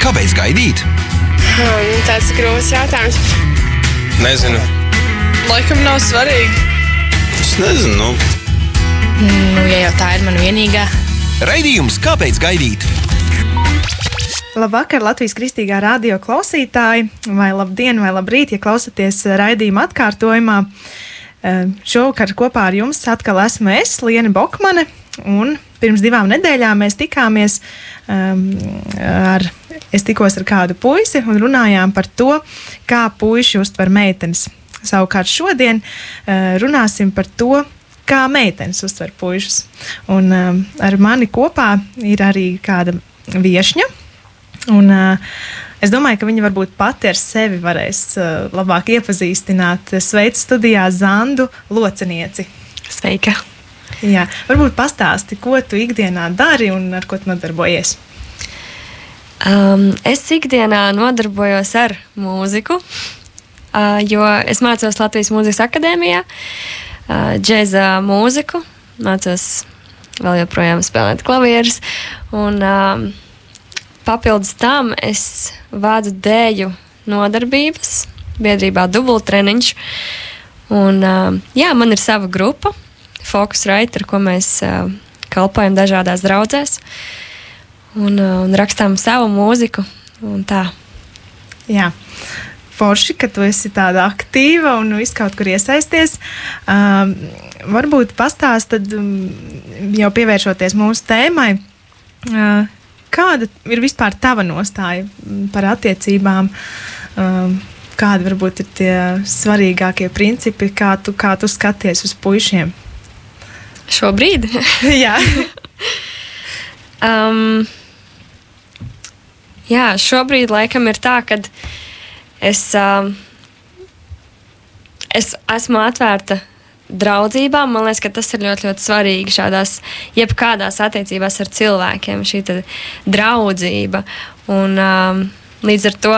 Kāpēc gaidīt? Um, tāds grūts jautājums. Nezinu. Laikam nav svarīgi. Es nezinu. Nu. Ja jau tā ir mana vienīgā. Raidījums Kāpēc gaidīt? Labvakar, Latvijas kristīgā radio klausītāji, vai labdien, vai labrīt, ja klausāties raidījuma atkārtojumā. Eh, Šovakar kopā ar jums atkal esmu es, Liena Bokmane, pirms divām nedēļām mēs tikāmies um, ar, es tikos ar kādu puisi un runājām par to, kā puiši uztver meitenes. Savukārt šodien uh, runāsim par to, kā meitenes uztver puišus. Un um, ar mani kopā ir arī kāda viešņa. Un, uh, es domāju, ka viņi varbūt pati ar sevi varēs uh, labāk iepazīstināt. Sveicu studijā Zandu Locenieci. Sveika! Jā, varbūt pastāsti, ko tu ikdienā dari un ar ko tu nodarbojies. Um, es ikdienā nodarbojos ar mūziku, uh, jo es mācos Latvijas Mūzikas akadēmijā, uh, džēza mūziku, mācos vēl joprojām spēlēt klavierus. Un, um, papildus tam es vādu dēļu nodarbības biedrībā Dubultreniņš. Un, uh, jā, man ir sava grupa, Focus Right, ar ko mēs uh, kalpojam dažādās draudzēs un, uh, un rakstām savu mūziku. Jā. Forši, ka tu esi tāda aktīva un viss kaut kur iesaisties. Um, varbūt pastāst, tad um, jau pievēršoties mūsu tēmai, uh, kāda ir vispār tava nostāja par attiecībām? Um, kādi varbūt ir tie svarīgākie principi, kā tu, kā tu skaties uz puišiem? Šobrīd? jā. um, jā, šobrīd laikam ir tā, ka es, um, es esmu atvērta draudzībām. Man liekas, ka tas ir ļoti, ļoti svarīgi šādās, jebkādās attiecībās ar cilvēkiem, šī draudzība. Un, um, līdz ar to,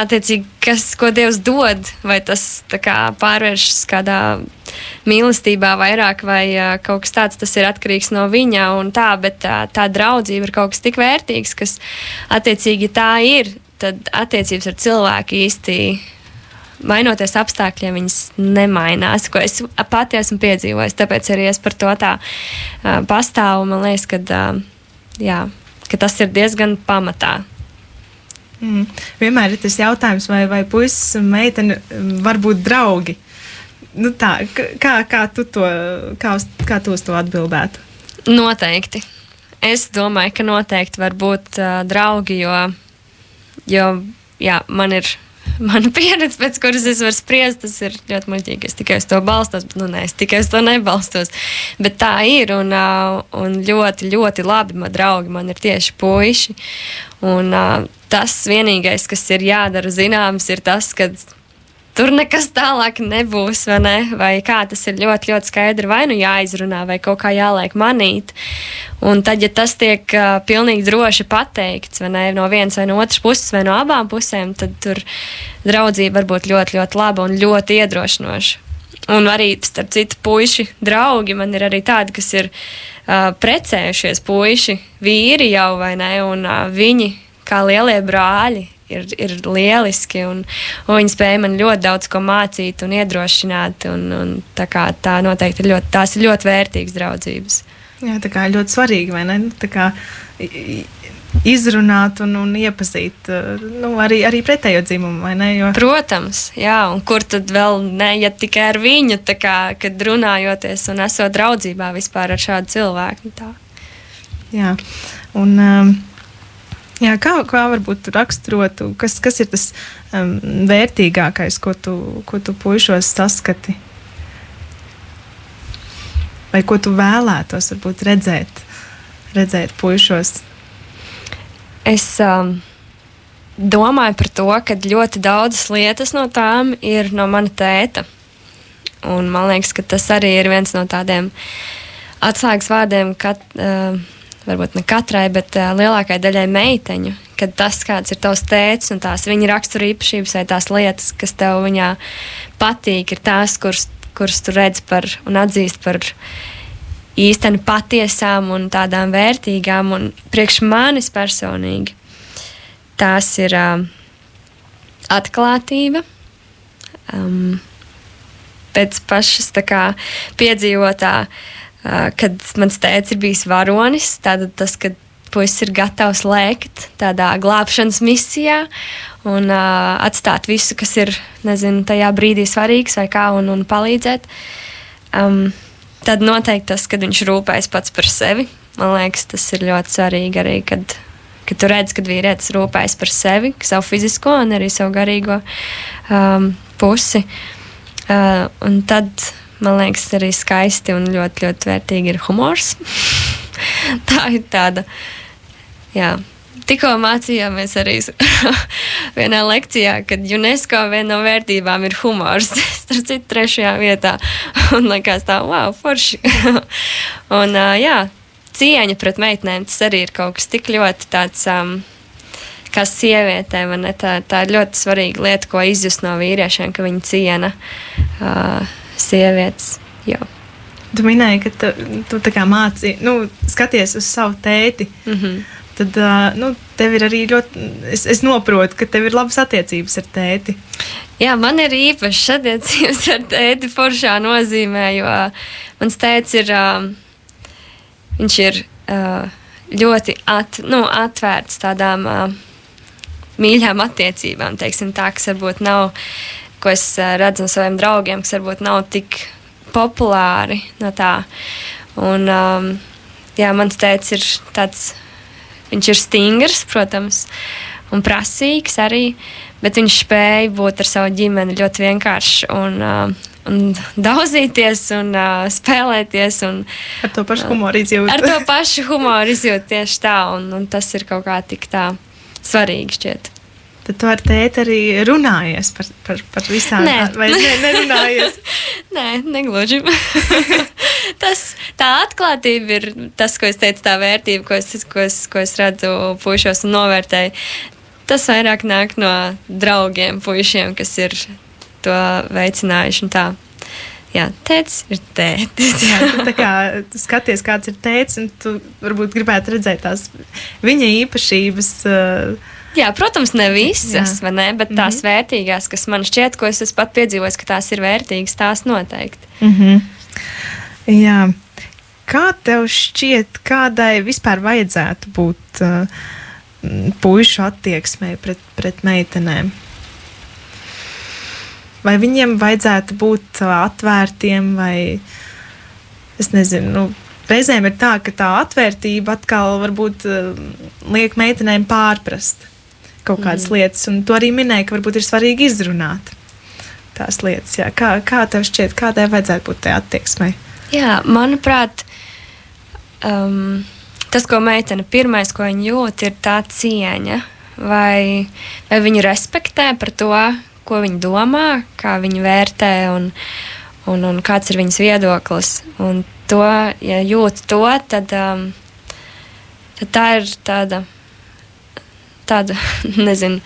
attiecīgi, kas, ko Dievs dod, vai tas kā, pārvēršas kādā mīlestībā vairāk, vai uh, kaut kas tāds, tas ir atkarīgs no viņa. Tā, bet tā, tā draudzība ir kaut kas tik vērtīgs, kas, attiecīgi, tā ir. Tad attiecības ar cilvēku īsti mainoties apstākļiem, viņas nemainās, ko es pati esmu piedzīvojis. Tāpēc arī es par to tā uh, pastāvu. Man liekas, ka, uh, jā, ka tas ir diezgan pamatā. Mm. Vienmēr ir tas jautājums, vai, vai puisis un meitene var būt draugi. Nu tā, kā, kā, tu to, kā, uz, kā tu uz to atbildētu? Noteikti. Es domāju, ka noteikti var būt uh, draugi, jo, jo jā, man ir mana pieredze, pēc kuras es varu spriest, tas ir ļoti muļķīgi. Es tikai uz to balstos, bet nu, nē, es tikai uz to nebalstos. Bet tā ir, un, un ļoti, ļoti labi man draugi man ir tieši puiši. Un tas vienīgais, kas ir jādara zināms, ir tas, ka tur nekas tālāk nebūs, vai ne? Vai kā tas ir ļoti, ļoti skaidri, vai nu jāizrunā, vai kaut kā jāliek manīt. Un tad, ja tas tiek uh, pilnīgi droši pateikts, vai ne, no vienas vai no otras puses, vai no abām pusēm, tad tur draudzība var būt ļoti, ļoti laba un ļoti iedrošinoša. Un arī, starp citu, puiši draugi man ir arī tādi, kas ir uh, precējušies puiši, vīri jau vai ne, un uh, viņi kā lielie brāļi ir, ir lieliski. Un, un viņi spēja man ļoti daudz ko mācīt un iedrošināt. Un, un tā, kā, tā noteikti ir ļoti, tās ir ļoti vērtīgas draudzības. Jā, tā kā ļoti svarīgi, vai ne? Nu, tā kā izrunāt un, un iepazīt nu, arī, arī pretējo dzimumu. Jo... Protams, jā, un kur tad vēl ne, ja tikai ar viņu, kā, kad runājoties un esot draudzībā vispār ar šādu cilvēku. Tā. Jā, un. Um, Jā, kā, kā varbūt raksturotu, kas, kas ir tas um, vērtīgākais, ko tu, ko tu puišos saskati? Vai ko tu vēlētos varbūt redzēt, redzēt puišos? Es um, domāju par to, ka ļoti daudzas lietas no tām ir no mana tēta. Un man liekas, ka tas arī ir viens no tādiem atslēgas vārdiem, kad uh, varbūt ne katrai, bet uh, lielākajai daļai meiteņu, kad tas, kāds ir tavs tēvs un tās viņa rakstura īpašības vai tās lietas, kas tev viņā patīk, ir tās, kuras, kuras tu redz par un atzīst par īstenībā patiesām un tādām vērtīgām. Un priekš manis personīgi tās ir uh, atklātība. Um, pēc pašas kā, piedzīvotā, uh, kad mans tēvs ir bijis varonis, tad tas, kad puisis ir gatavs lēkt tādā glābšanas misijā un uh, atstāt visu, kas ir nezinu, tajā brīdī svarīgs vai kā, un, un palīdzēt. Um, tad noteikti tas, kad viņš rūpējas pats par sevi. Man liekas, tas ir ļoti svarīgi arī, kad, kad tu redz, ka vīrietis rūpējas par sevi, savu fizisko un arī savu garīgo um, pusi. Uh, un tad, man liekas, arī skaisti un ļoti, ļoti vērtīgi ir humors. Tā ir tāda Jā. Tikko mācījāmies arī vienā lekcijā, kad UNESCO viena no vērtībām ir humors. Starp citu, trešajā vietā. Un liekas, tā, wow, forši. un, jā, cieņa pret meitenēm tas arī ir kaut kas tik ļoti tāds. Um, Kā sievietēm, tā, tā ir ļoti svarīga lieta, ko izjust no vīriešiem, ka viņi ciena uh, sievietes. Jo. Tu minēji, ka tu, tu mācīji, nu, skaties uz savu tēti. Mm -hmm tad nu, tev ir arī ļoti, es, es noprotu, ka tev ir labas attiecības ar tēti. Jā, man ir īpašas attiecības ar tēti foršā nozīmē, jo mans tēts ir, viņš ir ļoti at, nu, atvērts tādām mīļām attiecībām, teiksim tā, kas varbūt nav, ko es redzu no saviem draugiem, kas varbūt nav tik populāri no tā. Un, um, jā, mans tēvs ir tāds Viņš ir stingrs, protams, un prasīgs arī, bet viņš spēja būt ar savu ģimeni ļoti vienkārši un, uh, un daudzīties un uh, spēlēties. Un, ar to pašu humoru izjūt. Ar to pašu humoru izjūt tieši tā, un, un tas ir kaut kā tik tā svarīgi šķiet. Tad tu ar tēti arī runājies par, par, par visām lietām. Vai ne, nerunājies? Nē, negluži. tas, tā atklātība ir tas, ko es teicu, tā vērtība, ko es, ko es, ko es redzu puišos un novērtēju. Tas vairāk nāk no draugiem, puišiem, kas ir to veicinājuši. Tā. Jā, tēvs ir tēvs. Jā, tu, kā, tu skaties, kāds ir tēvs, un tu varbūt gribētu redzēt tās viņa īpašības. Uh, Jā, protams, ne visas, ne, bet tās mm -hmm. vērtīgās, kas man šķiet, ko es esmu pat piedzīvojis, ka tās ir vērtīgas, tās noteikti. Mm -hmm. Jā. Kā tev šķiet, kādai vispār vajadzētu būt uh, puišu attieksmei pret, pret meitenēm? Vai viņiem vajadzētu būt uh, atvērtiem, vai es nezinu, nu, reizēm ir tā, ka tā atvērtība atkal varbūt uh, liek meitenēm pārprast kaut kādas mm. lietas, un tu arī minēji, ka varbūt ir svarīgi izrunāt tās lietas. Jā. Kā, kā tev šķiet, kādai vajadzētu būt tai attieksmei? Jā, manuprāt, um, tas, ko meitene pirmais, ko viņa jūt, ir tā cieņa. Vai, vai viņa respektē par to, ko viņa domā, kā viņa vērtē un, un, un kāds ir viņas viedoklis. Un to, ja jūt to, tad, um, tad tā ir tāda tāda, nezinu,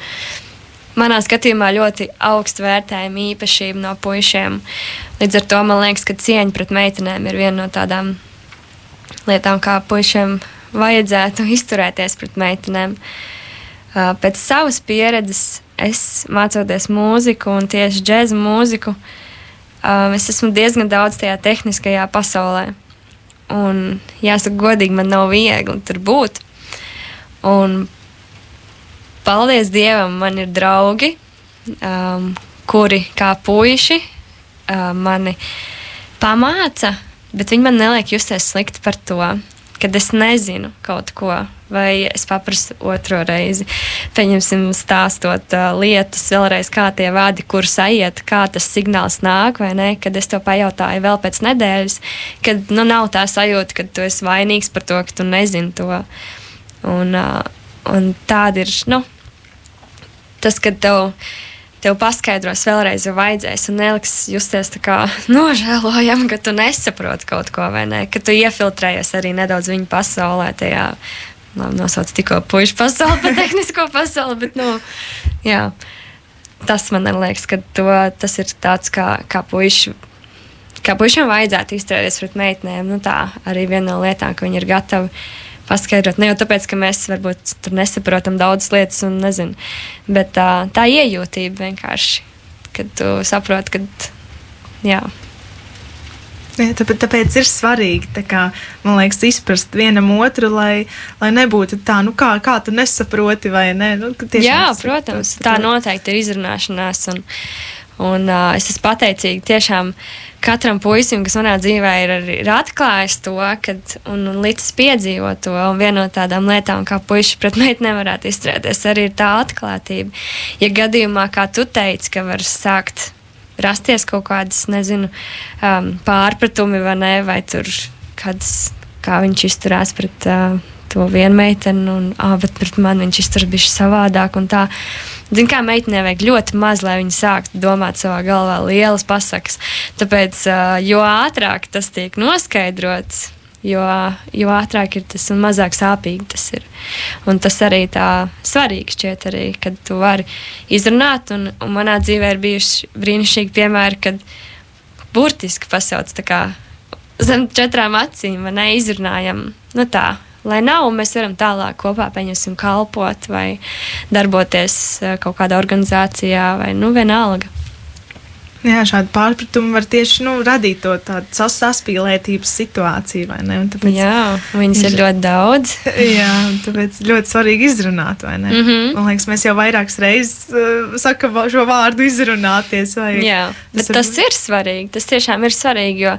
manā skatījumā ļoti augstu vērtējama īpašība no puišiem. Līdz ar to man liekas, ka cieņa pret meitenēm ir viena no tādām lietām, kā puišiem vajadzētu izturēties pret meitenēm. Pēc savas pieredzes, es mācoties mūziku un tieši džēzu mūziku, es esmu diezgan daudz tajā tehniskajā pasaulē. Un, jāsaka, godīgi, man nav viegli tur būt. Un paldies Dievam, man ir draugi, um, kuri kā puiši uh, mani pamāca, bet viņi man neliek justies slikti par to, kad es nezinu kaut ko. Vai es paprasu otro reizi, pieņemsim, stāstot uh, lietas, vēlreiz kā tie vārdi, kur sajiet, kā tas signāls nāk, vai ne? Kad es to pajautāju vēl pēc nedēļas, kad nu, nav tā sajūta, ka tu esi vainīgs par to, ka tu nezini to. Un, uh, un tāda ir, nu, tas, kad tev, tev paskaidros vēlreiz, jau vajadzēs, un neliks justies tā kā nožēlojami, ka tu nesaproti kaut ko, vai ne? Ka tu iefiltrējies arī nedaudz viņa pasaulē, tajā nosauc tikko puikas pasauli, pa tehnisko pasauli, bet, nu, jā. Tas man liekas, ka to, tas ir tāds kā, kā puikas kā puišiem vajadzētu izturēties pret meitenēm. Nu, tā arī viena no lietām, ka viņi ir gatavi paskaidrot. Ne jau tāpēc, ka mēs varbūt tur nesaprotam daudzas lietas, un nezinu, bet tā, tā iejūtība vienkārši, kad tu saproti, ka. Jā. Jā, tāpēc, tāpēc ir svarīgi, kā, liekas, izprast vienam otru, lai, lai nebūtu tā, nu, kā, kā tu nesaproti, vai ne? Nu, Jā, protams, tā noteikti ir izrunāšanās. Un, un uh, es esmu pateicīga tiešām katram puisim, kas manā dzīvē ir, ir atklājis to, kad, un, un līdz piedzīvot to. Un viena no tādām lietām, kā puiši pret meitu nevarētu izturēties, arī ir tā atklātība. Ja gadījumā, kā tu teici, ka var sākt rasties kaut kādas, nezinu, um, pārpratumi vai ne, vai tur kādas, kā viņš izturās pret uh, to vienu meiteni, un, ah, bet pret mani viņš izturas bišķi savādāk un tā. Zin, kā meitenei vajag ļoti maz, lai viņi sāktu domāt savā galvā lielas pasakas. Tāpēc, jo ātrāk tas tiek noskaidrots, jo, jo ātrāk ir tas un mazāk sāpīgi tas ir. Un tas arī tā svarīgi šķiet, arī, kad tu vari izrunāt. Un, un manā dzīvē ir bijuši brīnišķīgi piemēri, kad burtiski pasauc zem četrām acīm, vai neizrunājam. Nu tā, lai nav, mēs varam tālāk kopā pieņemsim kalpot vai darboties eh, kaut kādā organizācijā vai nu vienalga. Jā, šādi pārpratumi var tieši nu, radīt to tādu saspīlētības situāciju. Tāpēc, jā, viņas ir ļoti daudz. jā, tāpēc ļoti svarīgi izrunāt. Mm -hmm. Man liekas, mēs jau vairākas reizes uh, sakām šo vārdu izrunāties. Vai, jā, bet tas, tas ir svarīgi. Tas tiešām ir svarīgi, jo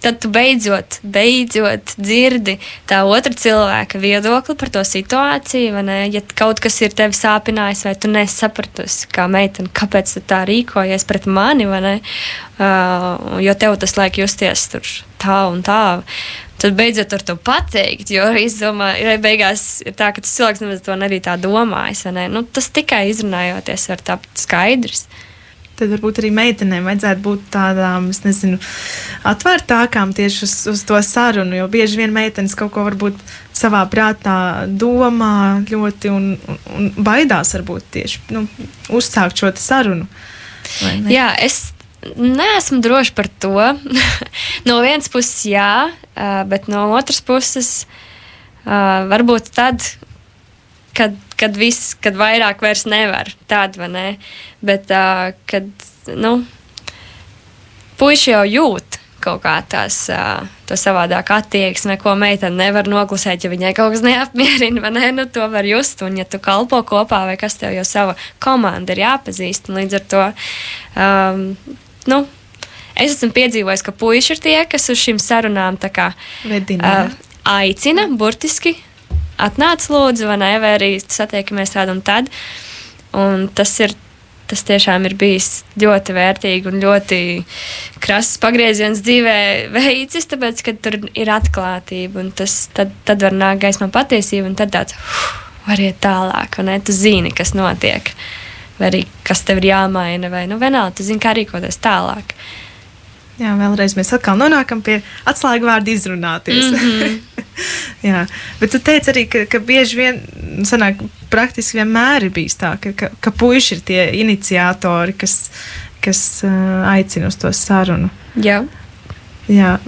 tad tu beidzot, beidzot dzirdi tā otra cilvēka viedokli par to situāciju. Ja kaut kas ir tevi sāpinājis, vai tu nesapratusi, kā meitene, kāpēc tu tā rīkojies pret mani, uh, jo tev tas liek justies tur tā un tā. Tad beidzot ar to pateikt, jo izdomā, beigās ir tā, ka tas cilvēks nemaz to arī tā domājis. Ne? Nu, tas tikai izrunājoties var tapt skaidrs. Uh, tad varbūt arī meitenēm vajadzētu būt tādām, es nezinu, atvērtākām tieši uz, uz to sarunu. Jo bieži vien meitenes kaut ko varbūt savā prātā domā ļoti un, un, un baidās varbūt tieši nu, uzsākt šo sarunu. Jā, es neesmu droši par to. no vienas puses, jā, bet no otras puses, varbūt tad, kad, kad viss, kad vairāk vairs nevar. Tāda vai ne? Bet, uh, kad, nu, puiši jau jūt kaut kā tās, uh, to savādāk attieksme, ko meitene nevar noklusēt, ja viņai kaut kas neapmierina, vai ne? Nu, to var just, un ja tu kalpo kopā, vai kas tev jau sava komanda ir jāpazīst, un līdz ar to, um, nu, es esmu piedzīvojis, ka puiši ir tie, kas uz šīm sarunām tā kā Vedina. uh, aicina, burtiski atnāc lūdzu, vai ne, vai arī satiekamies tādu un tad. Un tas ir. Tas tiešām ir bijis ļoti vērtīgi un ļoti krasas pagrieziens dzīvē veicis, tāpēc, ka tur ir atklātība tas tad, tad var nākt gaismā patiesība un tad tāds var iet tālāk, un ne, tu zini, kas notiek, vai arī kas tev ir jāmaina, vai nu vienalga, tu zini, kā rīkoties tālāk. Jā, vēlreiz mēs atkal nonākam pie atslēgu vārdu izrunāties. Mm -hmm. Jā, bet tu teici arī, ka, ka bieži vien, sanāk, praktiski vienmēr ir bijis tā, ka, ka, ka puiši ir tie iniciatori, kas, kas uh, aicina uz to sarunu. Jā. Jā.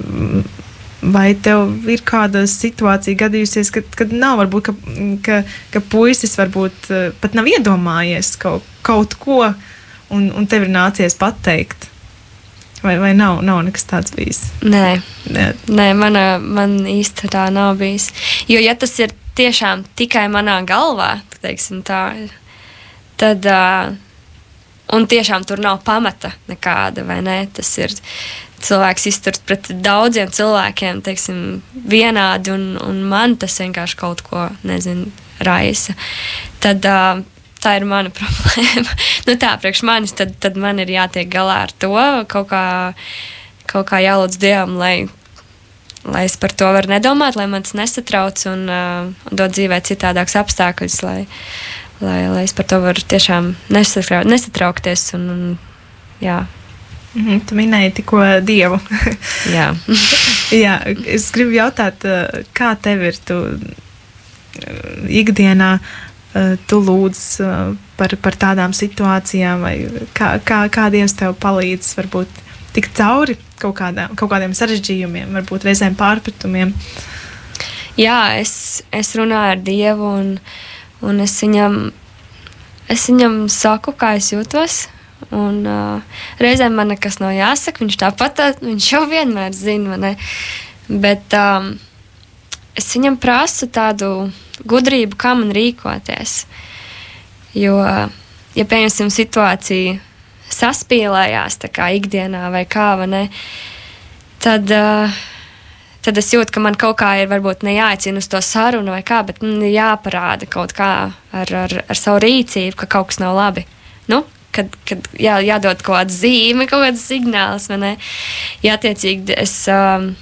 Vai tev ir kāda situācija gadījusies, kad, kad nav varbūt, ka, ka, ka puisis varbūt pat nav iedomājies kaut, kaut ko, un, un tev ir nācies pateikt? Vai, vai nav, nav nekas tāds bijis? Nē, Nē. Nē mana, man īsti tā nav bijis. Jo, ja tas ir tiešām tikai manā galvā, teiksim, tā, tad. Uh, Un tiešām tur nav pamata nekāda, vai ne? Tas ir cilvēks izturst pret daudziem cilvēkiem, teiksim, vienādi, un, un man tas vienkārši kaut ko, nezinu, raisa. Tad uh, tā ir mana problēma. nu, tā priekš manis, tad, tad man ir jātiek galā ar to kaut kā, kaut kā jālūdz Dievam, lai, lai es par to varu nedomāt, lai man tas nesatrauc un, uh, un dod dzīvē citādākus apstākļus, lai, lai, lai es par to varu tiešām nesatrau, nesatraukties. Un, un, jā. Mm -hmm, tu minēji tikko dievu. jā. jā, es gribu jautāt, uh, kā tev ir tu uh, ikdienā? Eh, tu lūdz eh, par, par tādām situācijām, vai kā, kā, kā Dievs tev palīdz varbūt tikt cauri kaut, kādā, kaut kādiem sarežģījumiem, varbūt reizēm pārpratumiem. Jā, es, es runāju ar Dievu, un, un es, viņam, es viņam saku, kā es jūtos. Un, uh, reizēm man nekas nav jāsaka, viņš tāpat, viņš jau vienmēr zina. Bet um, es viņam prasu tādu gudrību, kā man rīkoties. Jo, ja pieņemsim situāciju, saspīlējās kā ikdienā vai kā, vai ne, tad, uh, tad es jūtu, ka man kaut kā ir varbūt ne jāicina uz to sarunu vai kā, bet man jāparāda kaut kā ar, ar, ar savu rīcību, ka kaut kas nav labi. Nu, kad, kad jā, jādod kaut kāda zīme, kaut kāds signāls, vai ne? Jā, attiecīgi es. Um,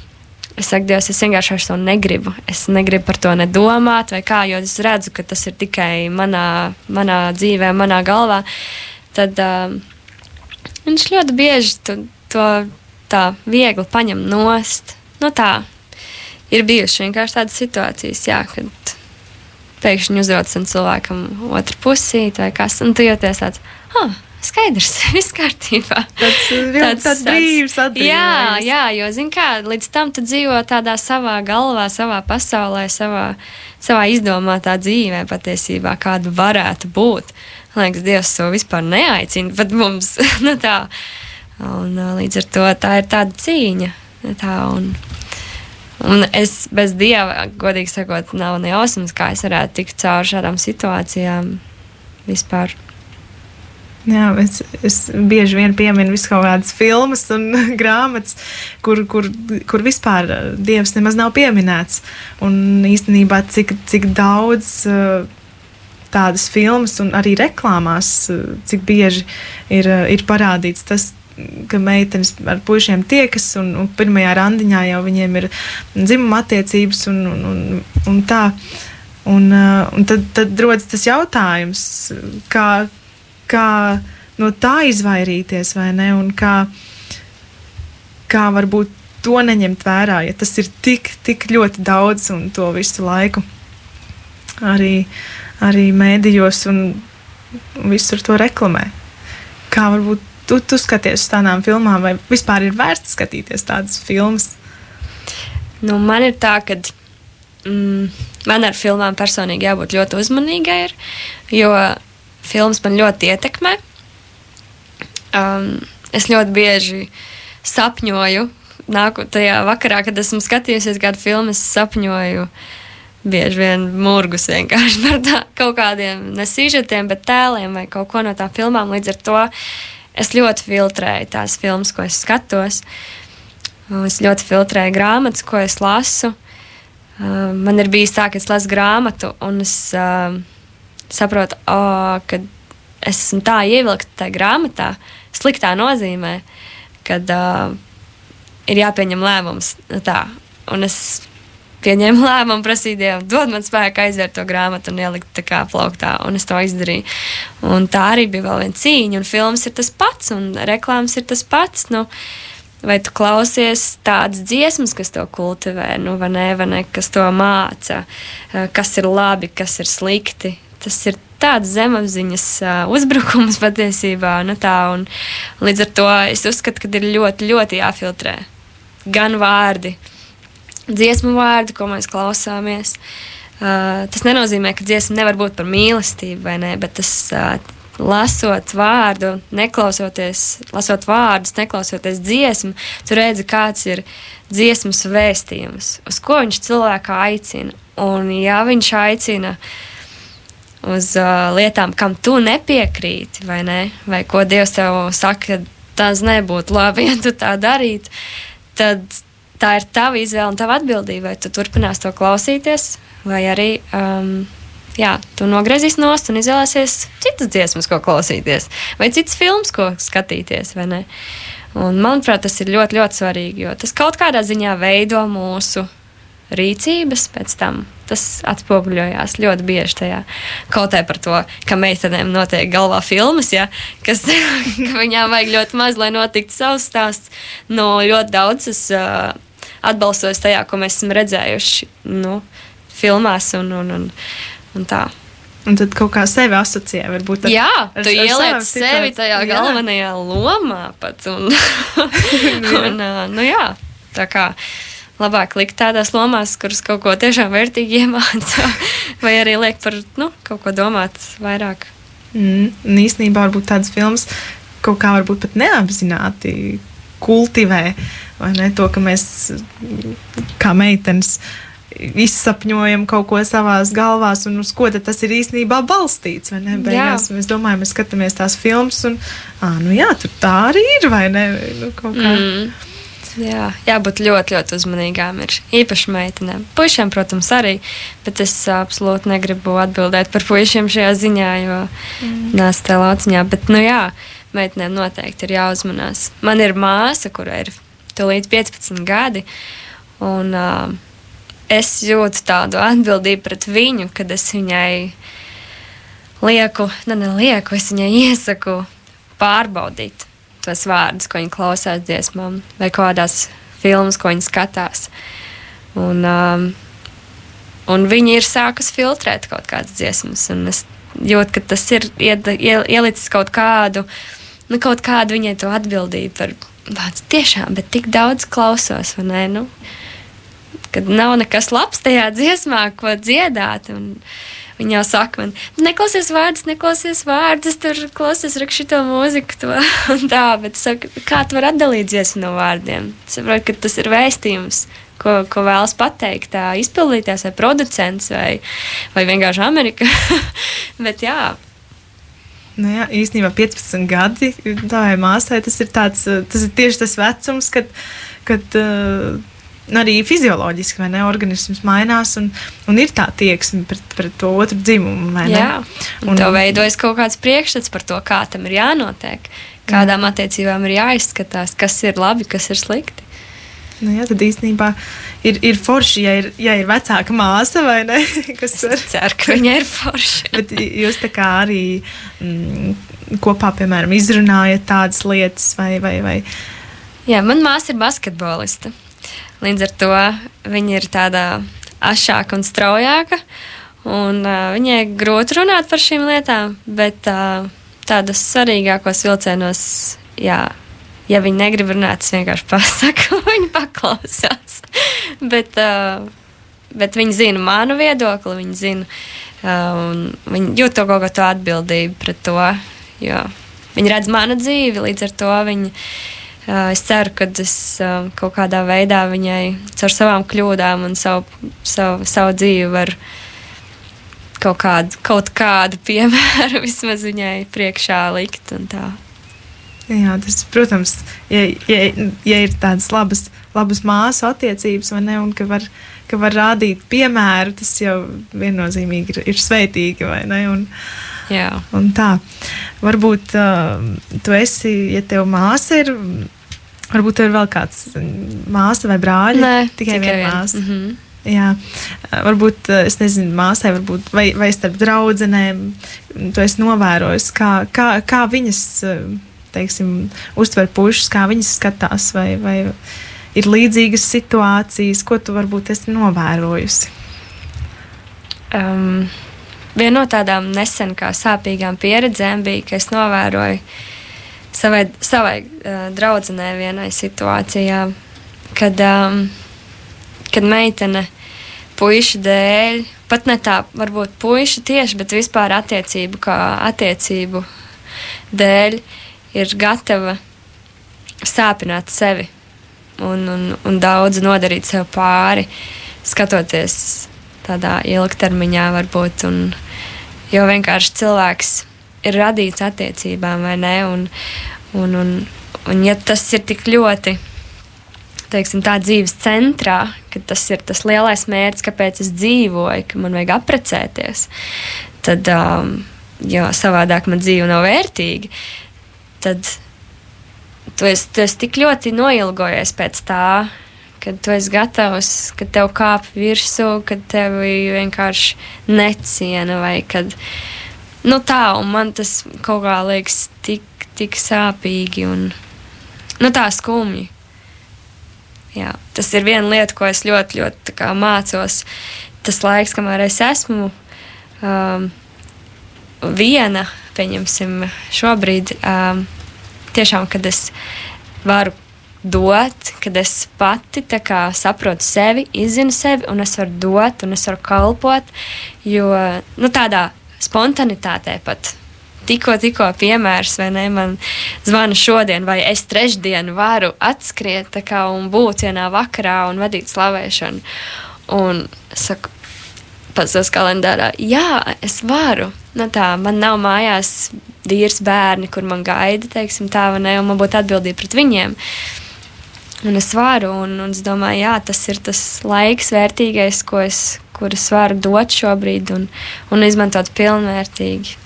Es saku, Dievs, es vienkārši vairs to negribu. Es negribu par to nedomāt, vai kā, jo es redzu, ka tas ir tikai manā, manā dzīvē, manā galvā. Tad um, viņš ļoti bieži to, to tā viegli paņem nost. Nu, tā ir bijušas vienkārši tādas situācijas, jā, kad pēkšņi uzrodas cilvēkam otru pusīti vai kas, un tu jūties tāds, ah, skaidrs, viss kārtībā. Tas ir tāds, brīvs atbildības. Jā, jā, jo, zin kā, līdz tam tu dzīvo tādā savā galvā, savā pasaulē, savā, savā izdomātā dzīvē patiesībā, kāda varētu būt. Liekas, Dievs to vispār neaicina, pat mums, nu tā. Un līdz ar to tā ir tāda cīņa. Tā, un, un es bez Dieva, godīgi sakot, nav ne jausmas, kā es varētu tikt cauri šādām situācijām vispār. Jā, es, es bieži vien pieminu visu kaut kādas filmas un grāmatas, kur, kur, kur vispār uh, dievs nemaz nav pieminēts. Un īstenībā cik, cik daudz uh, tādas filmas un arī reklāmās, uh, cik bieži ir, ir parādīts tas, ka meitenes ar puišiem tiekas, un, un pirmajā randiņā jau viņiem ir dzimuma attiecības un, un, un, un tā. Un, un tad, tad rodas tas jautājums, kā, kā no tā izvairīties, vai ne? Un kā, kā varbūt to neņemt vērā, ja tas ir tik, tik ļoti daudz un to visu laiku arī, arī mēdījos un visur to reklamē. Kā varbūt tu, tu skaties uz tādām filmām, vai vispār ir vērts skatīties tādas filmas? Nu, man ir tā, ka mm, man ar filmām personīgi jābūt ļoti uzmanīgai, ir, jo filmas man ļoti ietekmē. Um, es ļoti bieži sapņoju, nāku tajā vakarā, kad esmu skatījusies kādu filmu, es sapņoju. Bieži vien mūrgus vienkārši par tā, kaut kādiem nesīžetiem, bet tēliem vai kaut ko no tām filmām. Līdz ar to es ļoti filtrēju tās filmas, ko es skatos. Es ļoti filtrēju grāmatas, ko es lasu. Uh, man ir bijis tā, ka es lasu grāmatu, un es uh, saprotu, oh, ka es esmu tā ievilkta tajā grāmatā, sliktā nozīmē, kad uh, ir jāpieņem lēmums. Nu, tā. Un es pieņēmu lēmumu, prasīju Dievu, dod man spēku aizvērt to grāmatu un ielikt tā kā plauktā, un es to izdarīju. Un tā arī bija vēl viena cīņa, un filmas ir tas pats, un reklāmas ir tas pats. Nu, Vai tu klausies tādas dziesmas, kas to kultivē, nu, vai nē, vai ne, kas to māca, kas ir labi, kas ir slikti, tas ir tāds zemapziņas uzbrukums patiesībā. Nu tā, līdz ar to es uzskatu, ka ir ļoti, ļoti jāfiltrē gan vārdi, dziesmu vārdi, ko mēs klausāmies. Uh, tas nenozīmē, ka dziesma nevar būt par mīlestību, ne, bet tas uh, lasot vārdu, neklausoties, lasot vārdus, neklausoties dziesmu, tu redzi, kāds ir dziesmas vēstījums, uz ko viņš cilvēku aicina. Un, ja viņš aicina uh, uz uh, lietām, kam tu nepiekrīti, vai ne? Vai ko Dievs tev saka, ka tas nebūtu labi, ja tu tā darītu, tad tā ir tava izvēle un tava atbildība. Vai tu turpinās to klausīties, vai arī um, jā, tu nogriezīs nost un izvēlēsies citas dziesmas, ko klausīties, vai citas filmas, ko skatīties. Un, manuprāt, tas ir ļoti, ļoti svarīgi, jo tas kaut kādā ziņā veido mūsu rīcības pēc tam. Tas atspoguļojās ļoti bieži tajā kautē par to, ka meitenēm notiek galvā filmas, ja, kas ka viņām vajag ļoti maz, lai notiktu savs stāsts. No nu, ļoti daudz es uh, atbalstos tajā, ko mēs esam redzējuši nu, filmās un, un, un, un tā. Un tad kaut kā sevi asociē. Varbūt ar, Jā, ar- tu ar ieliec sevi situāciju. tajā Jā. galvenajā lomā pat. Un, un, ā, nu jā, tā kā labāk likt tādās lomās, kuras kaut ko tiešām vērtīgi iemāca, vai arī liek par nu, kaut ko domāt vairāk. Mm, un īstenībā varbūt tādas filmas kaut kā varbūt pat neapzināti kultivē, vai ne? To, ka mēs kā meitenes izsapņojam kaut ko savās galvās, un uz ko tas ir īstenībā balstīts. Beigās mēs domājam, mēs skatāmies tās filmas, un ah, nu jā, tur tā arī ir, vai ne? Nu, kā. Mm. Jā, jābūt ļoti, ļoti uzmanīgām. Ir īpaši meitenēm. Puisiem, protams, arī. Bet es absolūti negribu atbildēt par puišiem šajā ziņā, jo mm. nāc tajā lauciņā. Bet, nu jā, meitenēm noteikti ir jāuzmanās. Man ir māsa, kurai ir tūlīt 15 gadi. Un, uh, es jūtu tādu atbildību pret viņu, kad es viņai lieku, ne, nelieku, es viņai iesaku pārbaudīt tos vārdus, ko viņi klausās dziesmām, vai kādās filmas, ko viņi skatās. Un, um, un viņi ir sākusi filtrēt kaut kādas dziesmas, un es jūtu, ka tas ir ied, iel, ielicis kaut kādu, nu, kaut kādu viņai to atbildību par vārdu. Tiešām, bet tik daudz klausos, vai ne? Nu, kad nav nekas labs tajā dziesmā, ko dziedāt. Un, Viņa jau saka, man, neklausies vārdus, neklausies vārdus, tur klausies rakstu to mūziku, to tā, bet saka, kā tu vari atdalīt dziesmu no vārdiem? Saprot, ka tas ir vēstījums, ko, ko vēlas pateikt tā izpildītājs vai producents vai, vai vienkārši Amerika. bet jā, Nu jā, īstenībā 15 gadi tavai māsai tas ir, tāds, tas ir tieši tas vecums, kad, kad uh, arī fizioloģiski vai ne, organisms mainās un, un ir tā tieksme pret, pret to otru dzimumu. Jā, un, un tev veidojas kaut kāds priekšstats par to, kā tam ir jānotiek, kādām attiecībām ir jāizskatās, kas ir labi, kas ir slikti. Nu, jā, tad īstenībā ir, ir forši, ja ir, ja ir vecāka māsa vai ne. Kas var... Ceru, ka viņa ir forša. Bet jūs tā kā arī mm, kopā, piemēram, izrunājat tādas lietas, vai, vai, vai Jā, man māsa ir basketboliste. Līdz ar to viņa ir tāda ašāka un straujāka. Un, uh, viņai grūti runāt par šīm lietām, bet uh, tādos svarīgākos vilcienos, jā, ja viņi negrib runāt, es vienkārši pasaku, viņi paklausās. bet, uh, bet viņi zina manu viedokli, viņi zina, uh, un viņi jūt to kaut kādu atbildību pret to. Jo viņi redz manu dzīvi, līdz ar to viņi. Uh, es ceru, ka es uh, kaut kādā veidā viņai caur savām kļūdām un savu, savu, savu dzīvi varu kaut kādu, kaut kādu piemēru vismaz viņai priekšā likt. Jā, tas, protams, ja, ja, ja ir tādas labas, labas māsu attiecības, ne, un ka var, ka var rādīt piemēru, tas jau viennozīmīgi ir, ir sveitīgi, ne? Un, Jā. un tā. Varbūt uh, tu esi, ja tev māsa ir, varbūt tev ir vēl kāds māsa vai brāļi? Nē, tikai viena viena. māsa. Mm -hmm. Jā, varbūt es nezinu, māsai, varbūt, vai, vai starp draudzenēm, to es novēroju, kā, kā, kā viņas, teiksim, uztver pušas, kā viņas skatās, vai, vai ir līdzīgas situācijas, ko tu varbūt esi novērojusi. Um, viena no tādām nesen kā sāpīgām pieredzēm bija, ka es novēroju savai, savai uh, draudzenei vienai situācijā, kad, um, kad meitene puiša dēļ, pat ne tā, varbūt puiša tieši, bet vispār attiecību kā attiecību dēļ ir gatava sāpināt sevi un, un, un daudz nodarīt sev pāri, skatoties tādā ilgtermiņā, varbūt. Un, jo vienkārši cilvēks ir radīts attiecībām, vai ne? Un, un, un, un ja tas ir tik ļoti teiksim, tā dzīves centrā, ka tas ir tas lielais mērķis, kāpēc es dzīvoju, ka man vajag apprecēties, tad, um, jo savādāk man dzīve nav vērtīga, tad tu esi, tu esi tik ļoti noilgojies pēc tā, kad tu esi gatavs, kad tev kāp virsū, kad tevi vienkārši neciena vai kad. Nu tā, un man tas kaut kā liekas tik, tik sāpīgi un nu, tā skumji. Jā, tas ir viena lieta, ko es ļoti, ļoti mācos. Tas laiks, kamēr es esmu um, viena, pieņemsim, šobrīd, um, tiešām, kad es varu dot, kad es pati kā, saprotu sevi, izzinu sevi, un es varu dot, un es varu kalpot. Jo nu, tādā spontanitātē pat. Tikko, tikko piemērs, vai ne? Man zvana šodien, vai es trešdien varu atskriet kā, un būt vienā vakarā un vadīt slavēšanu. Un saku, pazudus kalendārā, jā, es varu. Nu, tā, man nav mājās vīrs, bērni, kur man gaida, teiksim, tā, vai ne, un man būtu atbildība pret viņiem. Un es varu, un, un es domāju, jā, tas ir tas laiks, vērtīgais, ko es, es varu dot šobrīd un, un izmantot pilnvērtīgi.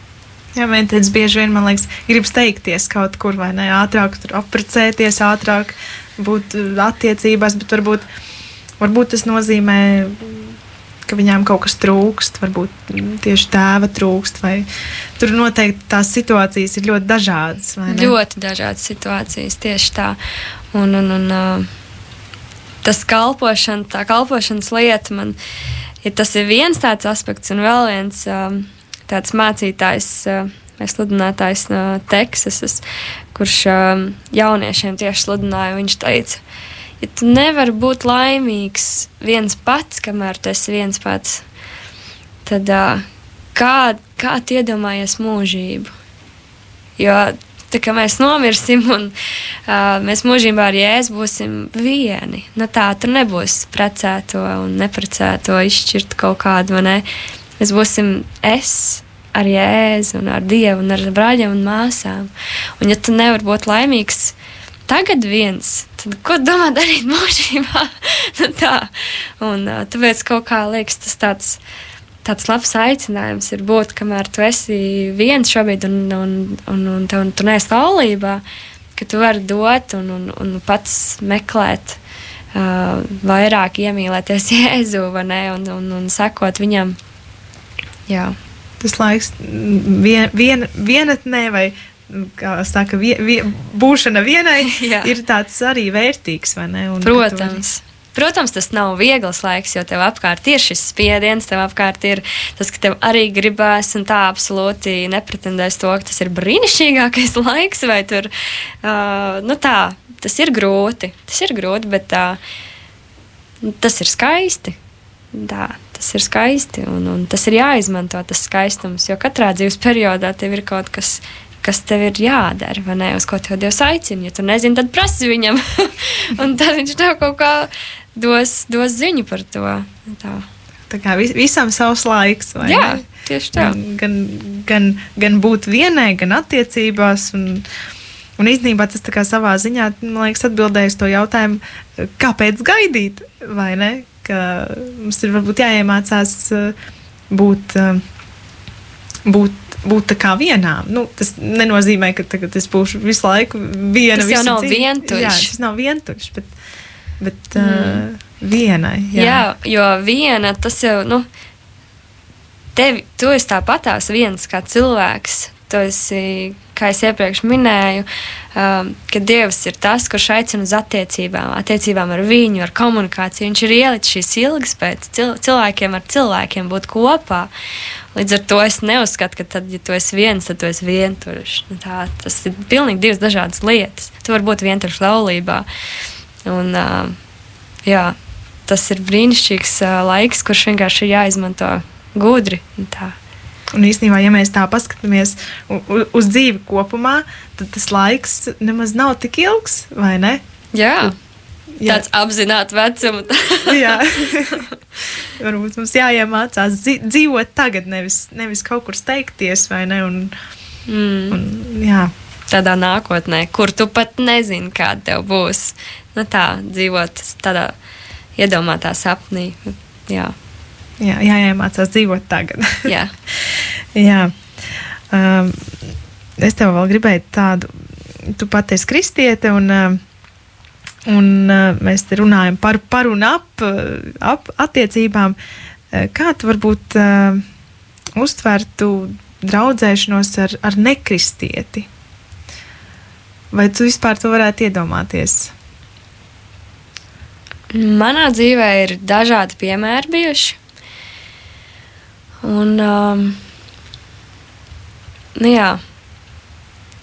Jā, mēģinājums bieži vien, man liekas, grib steigties kaut kur, vai ne? Ātrāk apprecēties, ātrāk būt attiecībās, bet varbūt, varbūt tas nozīmē ka viņām kaut kas trūkst, varbūt tieši tēva trūkst. Tur noteikti tās situācijas ir ļoti dažādas. Ļoti dažādas situācijas, tieši tā. Un, un, un, tas kalpošana, tā kalpošanas lieta man ir tas ir viens tāds aspekts, un vēl viens tāds mācītājs. Uh, Sludinātājs no Teksasas, kurš jauniešiem tieši sludināja, viņš teica, ja tu nevari būt laimīgs viens pats, kamēr tu esi viens pats, tad uh, kā, kā tu iedomājies mūžību? Jo tā kā mēs nomirsim un uh, mēs mūžībā ar jēzu būsim vieni. Nu, tā tur nebūs precēto un neprecēto izšķirt kaut kādu, vai ne? Mēs būsim es ar jēzu un ar dievu un ar brāļiem un māsām. Un ja tu nevari būt laimīgs tagad viens, tad ko domā darīt mūžībā? nu, tā. Un tāpēc kaut kā liekas tas tāds. Tāds labs aicinājums ir būt, kamēr tu esi viens šobrīd, un, un, un, un, tev, un tu neesi laulībā, ka tu vari dot un, un, un pats meklēt, uh, vairāk iemīlēties Jēzu ne, un, un, un sekot viņam. Jā. Tas laiks vien, vien, vienatnē vai kā saka, vie, vie, būšana vienai ir tāds arī vērtīgs, vai ne? Un, Protams. Protams, tas nav viegls laiks, jo tev apkārt ir šis spiediens, tev apkārt ir tas, ka tev arī gribēs, un tā absolūti nepretendēs to, ka tas ir brīnišķīgākais laiks, vai tur, uh, nu tā, tas ir grūti, tas ir grūti, bet uh, tas ir skaisti. Tā, tas ir skaisti, un, un tas ir jāizmanto, tas skaistums, jo katrā dzīves periodā tev ir kaut kas kas tev ir jādara, vai ne? Uz ko tev Dievs aicina. Ja tu nezini, tad prasi viņam. un tad viņš tev kaut kā dos, dos ziņu par to. Tā. Tā kā vis, visam savs laiks. Jā, ne? tieši tā. Gan, gan, gan būt vienai, gan attiecībās. Un, un īstenībā tas savā ziņā, man liekas, atbildēja uz to jautājumu, kāpēc gaidīt, vai ne? Ka mums ir varbūt jāiemācās uh, būt, uh, būt būt tā kā vienām. Nu, tas nenozīmē, ka tagad es būšu visu laiku viena. Tas jau nav vientuļš. Jā, tas nav vientuļš, bet, bet mm. uh, vienai. Jā. jā, jo viena tas jau, nu, tevi, tu esi tāpatās viens kā cilvēks. Tu esi, kā jau iepriekš minēju, um, ka Dievs ir tas, kurš aicina uz attiecībām, attiecībām ar viņu, ar komunikāciju. Viņš ir ielicis šīs ilgas pēc cil cilvēkiem ar cilvēkiem būt kopā. Līdz ar to es neuzskatu, ka tad, ja tu esi viens, tad tu esi vientuļš. Nu, tā, tas ir pilnīgi divas dažādas lietas. Tu vari būt vientuļš laulībā. Un, uh, jā, tas ir brīnišķīgs uh, laiks, kurš vienkārši ir jāizmanto gudri. Tā. Un īstenībā, ja mēs tā paskatāmies uz, dzīvi kopumā, tad tas laiks nemaz nav tik ilgs, vai ne? Jā. Jā. Tāds apzināts vecums. jā, varbūt mums jāiemācās dzīvot tagad, nevis, nevis kaut kur steigties, vai ne? Un, mm. un, jā. Tādā nākotnē, kur tu pat nezini, kāda tev būs. Nu, tā dzīvot tādā iedomātā sapnī. Jā, jā jāiemācās dzīvot tagad. jā. jā. Um, es tev vēl gribēju tādu, tu pati esi kristiete un uh, Un uh, mēs te runājam par, par un ap, ap attiecībām. Uh, kā tu varbūt uh, uztvertu draudzēšanos ar, ar nekristieti? Vai tu vispār to varētu iedomāties? Manā dzīvē ir dažādi piemēri bijuši. Un, um, nu jā,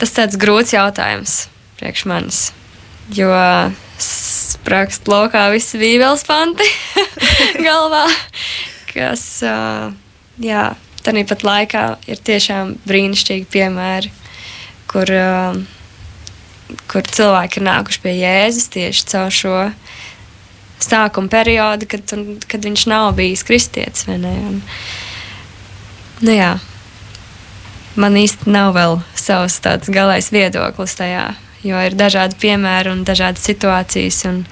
tas tāds grūts jautājums priekš manis. Jo sprakst lokā visi bībeles panti galvā, kas, uh, jā, tādā pat laikā ir tiešām brīnišķīgi piemēri, kur, uh, kur cilvēki ir nākuši pie Jēzus tieši caur šo sākuma periodu, kad, kad viņš nav bijis kristietis. Un, nu jā, man īsti nav vēl savs tāds galais viedoklis tajā jo ir dažādi piemēri un dažādas situācijas, un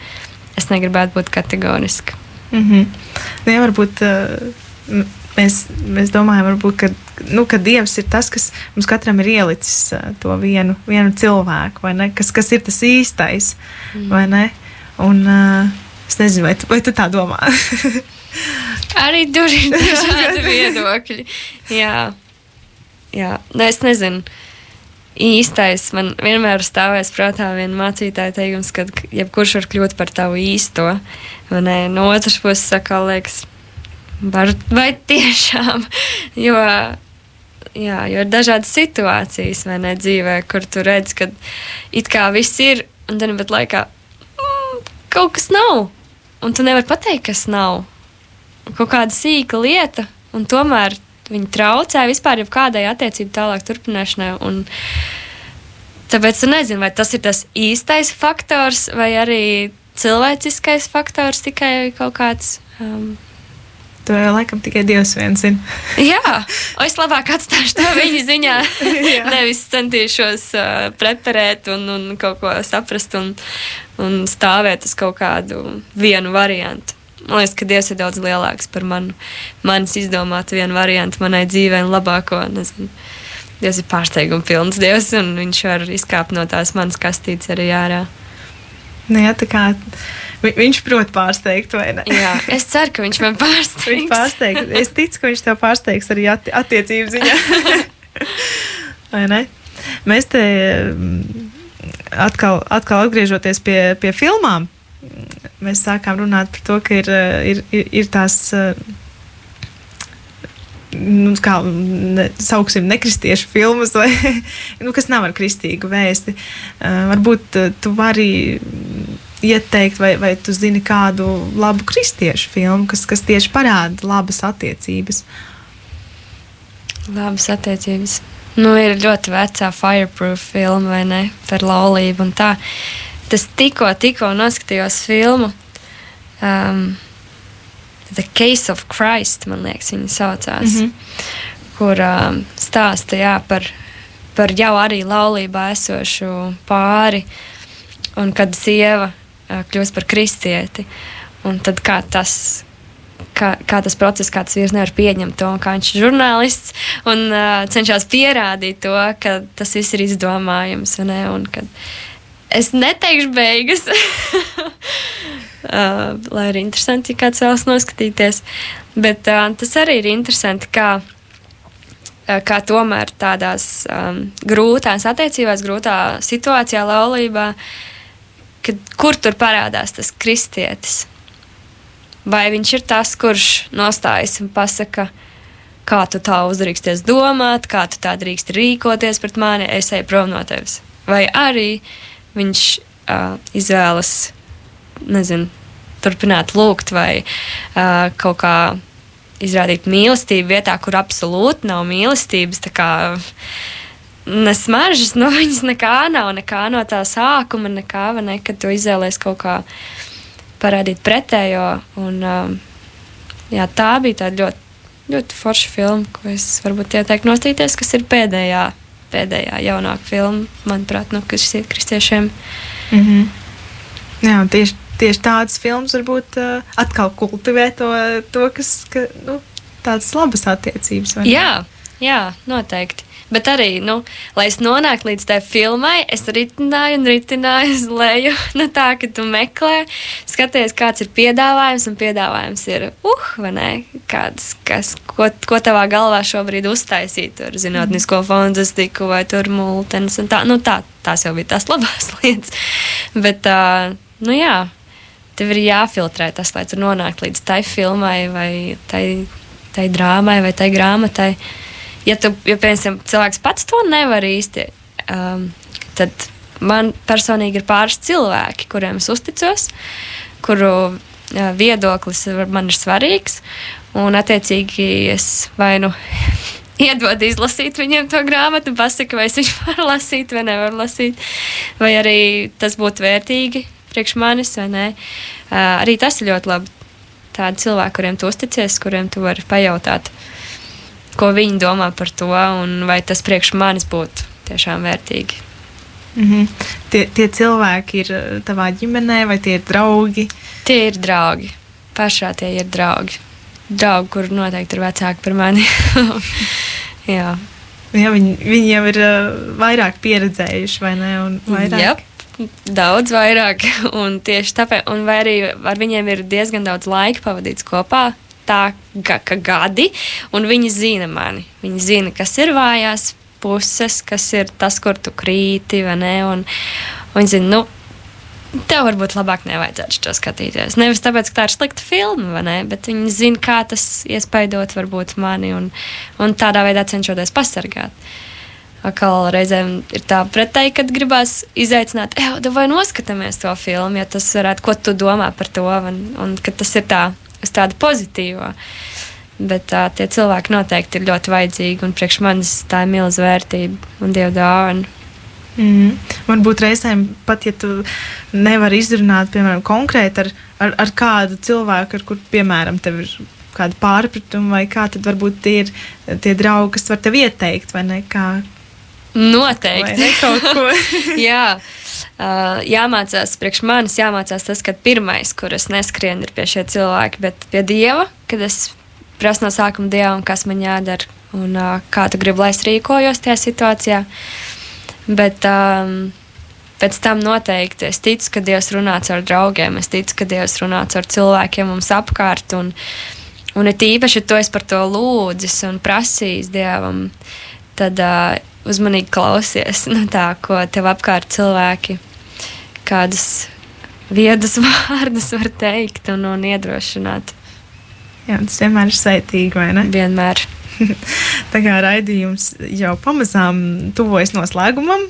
es negribētu būt kategoriska. Mm -hmm. Jā, varbūt uh, mēs, mēs domājam, varbūt, ka, nu, ka Dievs ir tas, kas mums katram ir ielicis uh, to vienu, vienu cilvēku, ne? Kas, kas ir tas īstais, mm. vai ne? Un, uh, es nezinu, vai tu, vai tu tā domā. Arī tur ir dažādi viedokļi. Jā, jā. Ne, es nezinu. Īstais. Man vienmēr stāvēs prātā viena mācītāja teikums, ka jebkurš var kļūt par tavu īsto. No otras puses, saka, liekas, var, vai tiešām? jo, jā, jo ir dažādas situācijas ne, dzīvē, kur tu redz, ka it kā viss ir, un tad pat laikā mm, kaut kas nav. Un tu nevari pateikt, kas nav. Kaut kāda sīka lieta, un tomēr Viņi traucē vispār jebkādai attiecību tālāk turpināšanai. Un, tāpēc es nezinu, vai tas ir tas īstais faktors, vai arī cilvēciskais faktors tikai kaut kāds. Um, To jau laikam tikai Dievs viens zina. Jā, es labāk atstāšu to viņa ziņā. Nevis centīšos uh, preparēt un, un kaut ko saprast un, un stāvēt uz kaut kādu vienu variantu. Man liekas, ka Dievs ir daudz lielāks par manu, manis izdomātu vienu variantu manai dzīvei un labāko. Nezinu. Dievs ir pārsteiguma pilns Dievs, un viņš var izkāpt no tās manas kastītes arī ārā. Nu, jā, tā kā vi, viņš prot pārsteigt, vai ne? Jā, es ceru, ka viņš man pārsteigs. viņš pārsteigs. Es ticu, ka viņš tev pārsteigs arī atti attiecību ziņā. vai ne? Mēs te mm, atkal, atkal atgriežoties pie, pie filmām, mēs sākām runāt par to, ka ir, eh, ir, ir, ir tās. Eh, nu, kā ne, sauksim, nekristiešu filmas, vai, nu, kas nav ar kristīgu vēsti. Uh, varbūt uh, tu vari ieteikt, vai, vai tu zini kādu labu kristiešu filmu, kas, kas tieši parāda labas attiecības. Labas attiecības. Nu, ir ļoti vecā Fireproof filma, vai ne? Par laulību un tā. Tas tikko, tikko noskatījos filmu um, The Case of Christ, man liekas, viņa saucās, mm -hmm. kur um, stāsta jā, par, par jau arī laulībā esošu pāri, un kad sieva uh, kļūst par kristieti, un tad kā tas kā, kā tas process, kā tas vīrs nevar pieņemt to, kā viņš ir žurnālists un uh, cenšas pierādīt to, ka tas viss ir izdomājams. Ne, un, kad, es neteikšu beigas, Uh, lai arī interesanti, ja kāds vēlas noskatīties. Bet uh, tas arī ir interesanti, kā, uh, kā tomēr tādās um, grūtās attiecībās, grūtā situācijā, laulībā, kad, kur tur parādās tas kristietis. Vai viņš ir tas, kurš nostājas un pasaka, kā tu tā uzdrīksties domāt, kā tu tā drīkst rīkoties pret mani, es eju prom no tevis. Vai arī viņš uh, izvēlas nezinu, turpināt lūgt vai uh, kaut kā izrādīt mīlestību vietā, kur absolūti nav mīlestības. Nesmaržas no viņas nekā nav, nekā no tā sākuma, nekā, ne, kad tu izvēlējies kaut kā parādīt pretējo. Un, um, jā, tā bija tāda ļoti, ļoti forša filma, ko es varbūt ieteiktu nostīties, kas ir pēdējā, pēdējā jaunākā filma, manuprāt, no nu, kristiešiem. Mm -hmm. Jā, tieši tieši tādas filmas varbūt uh, atkal kultivē to, to kas ka, nu, tādas labas attiecības. Jā, jā, noteikti. Bet arī, nu, lai es nonāktu līdz tai filmai, es ritināju un ritināju uz leju. Nu, tā, ka tu meklē, skaties, kāds ir piedāvājums, un piedāvājums ir, uh, vai ne? Kāds, kas, ko, ko tavā galvā šobrīd uztaisīt, tur zinātnisko fantastiku vai tur multenes tā. Nu, tā, tās jau bija tās labās lietas. Bet, uh, nu jā, tev ir jāfiltrē tas, lai tu nonāktu līdz tai filmai, vai tai, tai drāmai, vai tai grāmatai. Ja, tu, ja piemēram, cilvēks pats to nevar īsti, um, tad man personīgi ir pāris cilvēki, kuriem es uzticos, kuru uh, viedoklis man ir svarīgs. Un, attiecīgi, es vai nu iedod izlasīt viņiem to grāmatu, pasaka, vai es viņu varu lasīt vai nevaru lasīt, vai arī tas būtu vērtīgi priekš manis vai nē. Uh, arī tas ir ļoti labi. Tādi cilvēki, kuriem tu uzticies, kuriem tu vari pajautāt, ko viņi domā par to, un vai tas priekš manis būtu tiešām vērtīgi. Mm -hmm. tie, tie cilvēki ir tavā ģimenē, vai tie ir draugi? Tie ir draugi. Pašā tie ir draugi draugi, kur noteikti ir vecāki par mani. Jā. Jā, viņi, viņi jau ir uh, vairāk pieredzējuši, vai ne? Vairāk. Jā, daudz vairāk. Un tieši tāpēc, un arī ar viņiem ir diezgan daudz laika pavadīts kopā. Tā ka, ka gadi, un viņi zina mani. Viņi zina, kas ir vājās puses, kas ir tas, kur tu krīti, vai ne? Un, un viņi zina, nu, tev varbūt labāk nevajadzētu to skatīties. Nevis tāpēc, ka tā ir slikta filma, ne, bet viņi zina, kā tas iespaidot varbūt mani un, un tādā veidā cenšoties pasargāt. Atkal reizēm ir tā pretēji, kad gribās izaicināt, ej, vai noskatāmies to filmu, ja tas varētu, ko tu domā par to, un, un ka tas ir tā, uz tādu pozitīvu. Bet tā, tie cilvēki noteikti ir ļoti vajadzīgi, un priekš manis tā ir milzīga vērtība un dieva dāvana. Mm. Varbūt reizēm pat, ja tu nevari izrunāt, piemēram, konkrēti ar, ar, ar kādu cilvēku, ar kur, piemēram, tev ir kāda pārpratuma, vai kā tad varbūt tie ir tie draugi, kas var tev ieteikt, vai ne? Kā, Noteikti. Jā. Uh, jāmācās, priekš manis jāmācās tas, ka pirmais, kur es neskrienu, ir pie šie cilvēki, bet pie Dieva, kad es prasu no sākuma Dievam, kas man jādara un uh, kā tu gribi, lai es rīkojos tajā situācijā. Uh, Bet um, pēc tam noteikti es ticu, ka Dievs runā ar draugiem, es ticu, ka Dievs runā ar cilvēkiem mums apkārt. Un, un it īpaši, tu esi par to lūdzis un prasījis Dievam, tad uh, uzmanīgi klausies no tā, ko tev apkārt cilvēki, kādas viedas vārdus var teikt un, un iedrošināt. Jā, tas vienmēr ir sveitīgi, vai ne? Vienmēr. Tā kā raidījums jau pamazām tuvojas noslēgumam,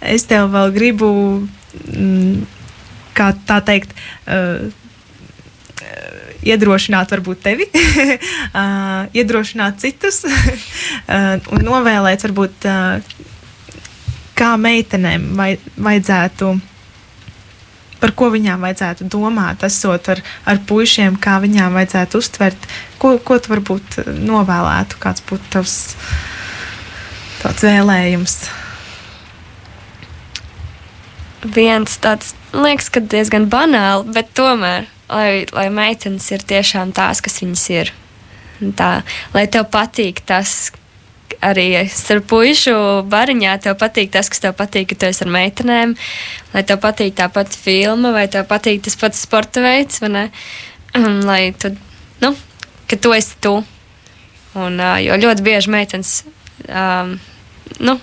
es tev vēl gribu, mm, kā tā teikt, uh, iedrošināt, varbūt tevi, iedrošināt citus un novēlēt, varbūt, kā meitenēm vai, vajadzētu par ko viņām vajadzētu domāt, esot ar, ar puišiem, kā viņām vajadzētu uztvert, ko, ko tu varbūt novēlētu, kāds būtu tavs tāds vēlējums. Viens tāds, liekas, ka diezgan banāli, bet tomēr, lai, lai meitenes ir tiešām tās, kas viņas ir. Tā, lai tev patīk tas, arī starp pušu bariņā tev patīk tas, kas tev patīk, ka tu esi ar meitenēm, lai tev patīk tā pati filma, vai tev patīk tas pats sporta veids, vai ne? Lai tu, nu, ka tu esi tu. Un, jo ļoti bieži meitenes um, nu,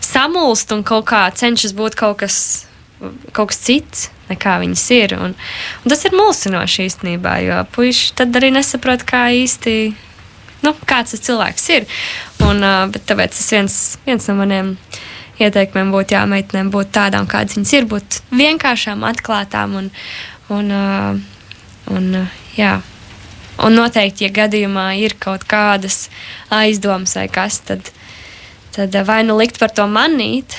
samulst un kaut kā cenšas būt kaut kas, kaut kas cits. Nekā viņas ir. Un, un tas ir mulsinoši īstenībā, jo puiši tad arī nesaprot, kā īsti nu, kāds tas cilvēks ir. Un, uh, tāpēc tas viens, viens no maniem ieteikumiem būtu, jā, meitenēm būt tādām, kādas viņas ir, būt vienkāršām, atklātām un, un, uh, un uh, jā. Un noteikti, ja gadījumā ir kaut kādas aizdomas vai kas, tad, tad vai nu likt par to manīt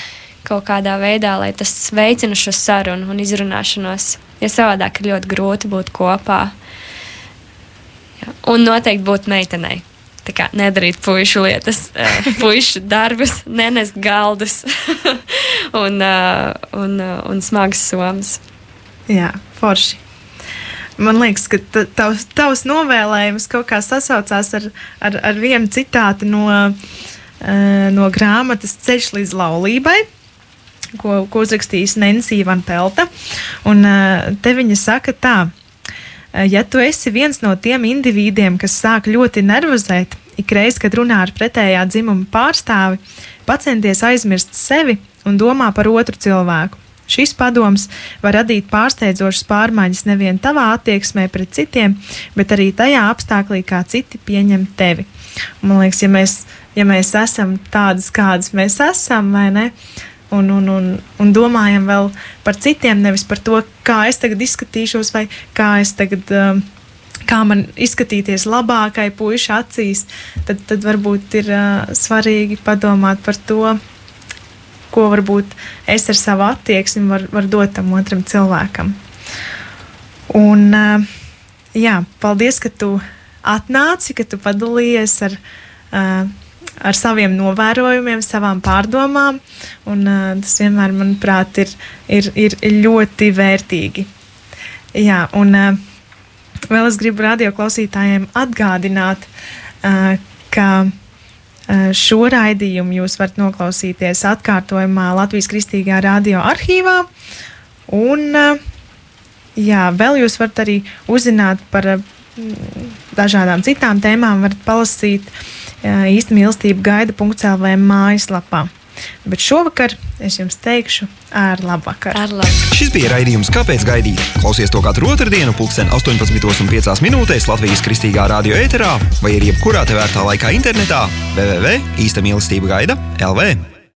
kaut kādā veidā, lai tas veicina šo sarunu un izrunāšanos. Jo savādāk ir ļoti grūti būt kopā. Jā. Un noteikti būt meitenei kā, nedarīt puišu lietas, puišu darbus, nenest galdus un, uh, un, uh, un smagas somas. Jā, forši. Man liekas, ka tavs, tavs novēlējums kaut kā sasaucās ar, ar, ar vienu citātu no, uh, no grāmatas Ceļš līdz laulībai ko, ko uzrakstījis Nensija Van Pelta. Un uh, te viņa saka tā. Ja tu esi viens no tiem indivīdiem, kas sāk ļoti nervozēt, ikreiz, kad runā ar pretējā dzimuma pārstāvi, pacenties aizmirst sevi un domā par otru cilvēku. Šis padoms var radīt pārsteidzošas pārmaiņas nevien tavā attieksmē pret citiem, bet arī tajā apstākļā, kā citi pieņem tevi. Man liekas, ja mēs ja mēs esam tādas, kādas mēs esam, vai ne? Un, un, un, un domājam vēl par citiem, nevis par to, kā es tagad izskatīšos, vai kā es tagad. Um, kā man izskatīties labākai puikas acīs, tad, tad varbūt ir uh, svarīgi padomāt par to, ko varbūt es ar savu attieksmi varu var dot tam otram cilvēkam. Un, uh, jā, paldies, ka tu atnāci, ka tu padalījies ar, uh, ar saviem novērojumiem, savām pārdomām. Un, uh, tas vienmēr, manuprāt, ir, ir, ir ļoti vērtīgi. Jā, un, uh, Vēl es gribu radioklausītājiem atgādināt, uh, ka uh, šo raidījumu jūs varat noklausīties atkārtojumā Latvijas Kristīgā radio arhīvā. Un, uh, jā, vēl jūs varat arī uzzināt par dažādām citām tēmām, varat palasīt īsta mīlestība gaida.lv mājaslapā. Bet šovakar es jums teikšu, ar labu vakaru. Ar labu. Šis bija raidījums Kāpēc gaidīt? Klausies to katru otrdienu, pulksten 18,5 minūtēs Latvijas kristīgā radio ēterā vai arī jebkurā tevērtā laikā internetā www.īsta mīlestība gaida LV.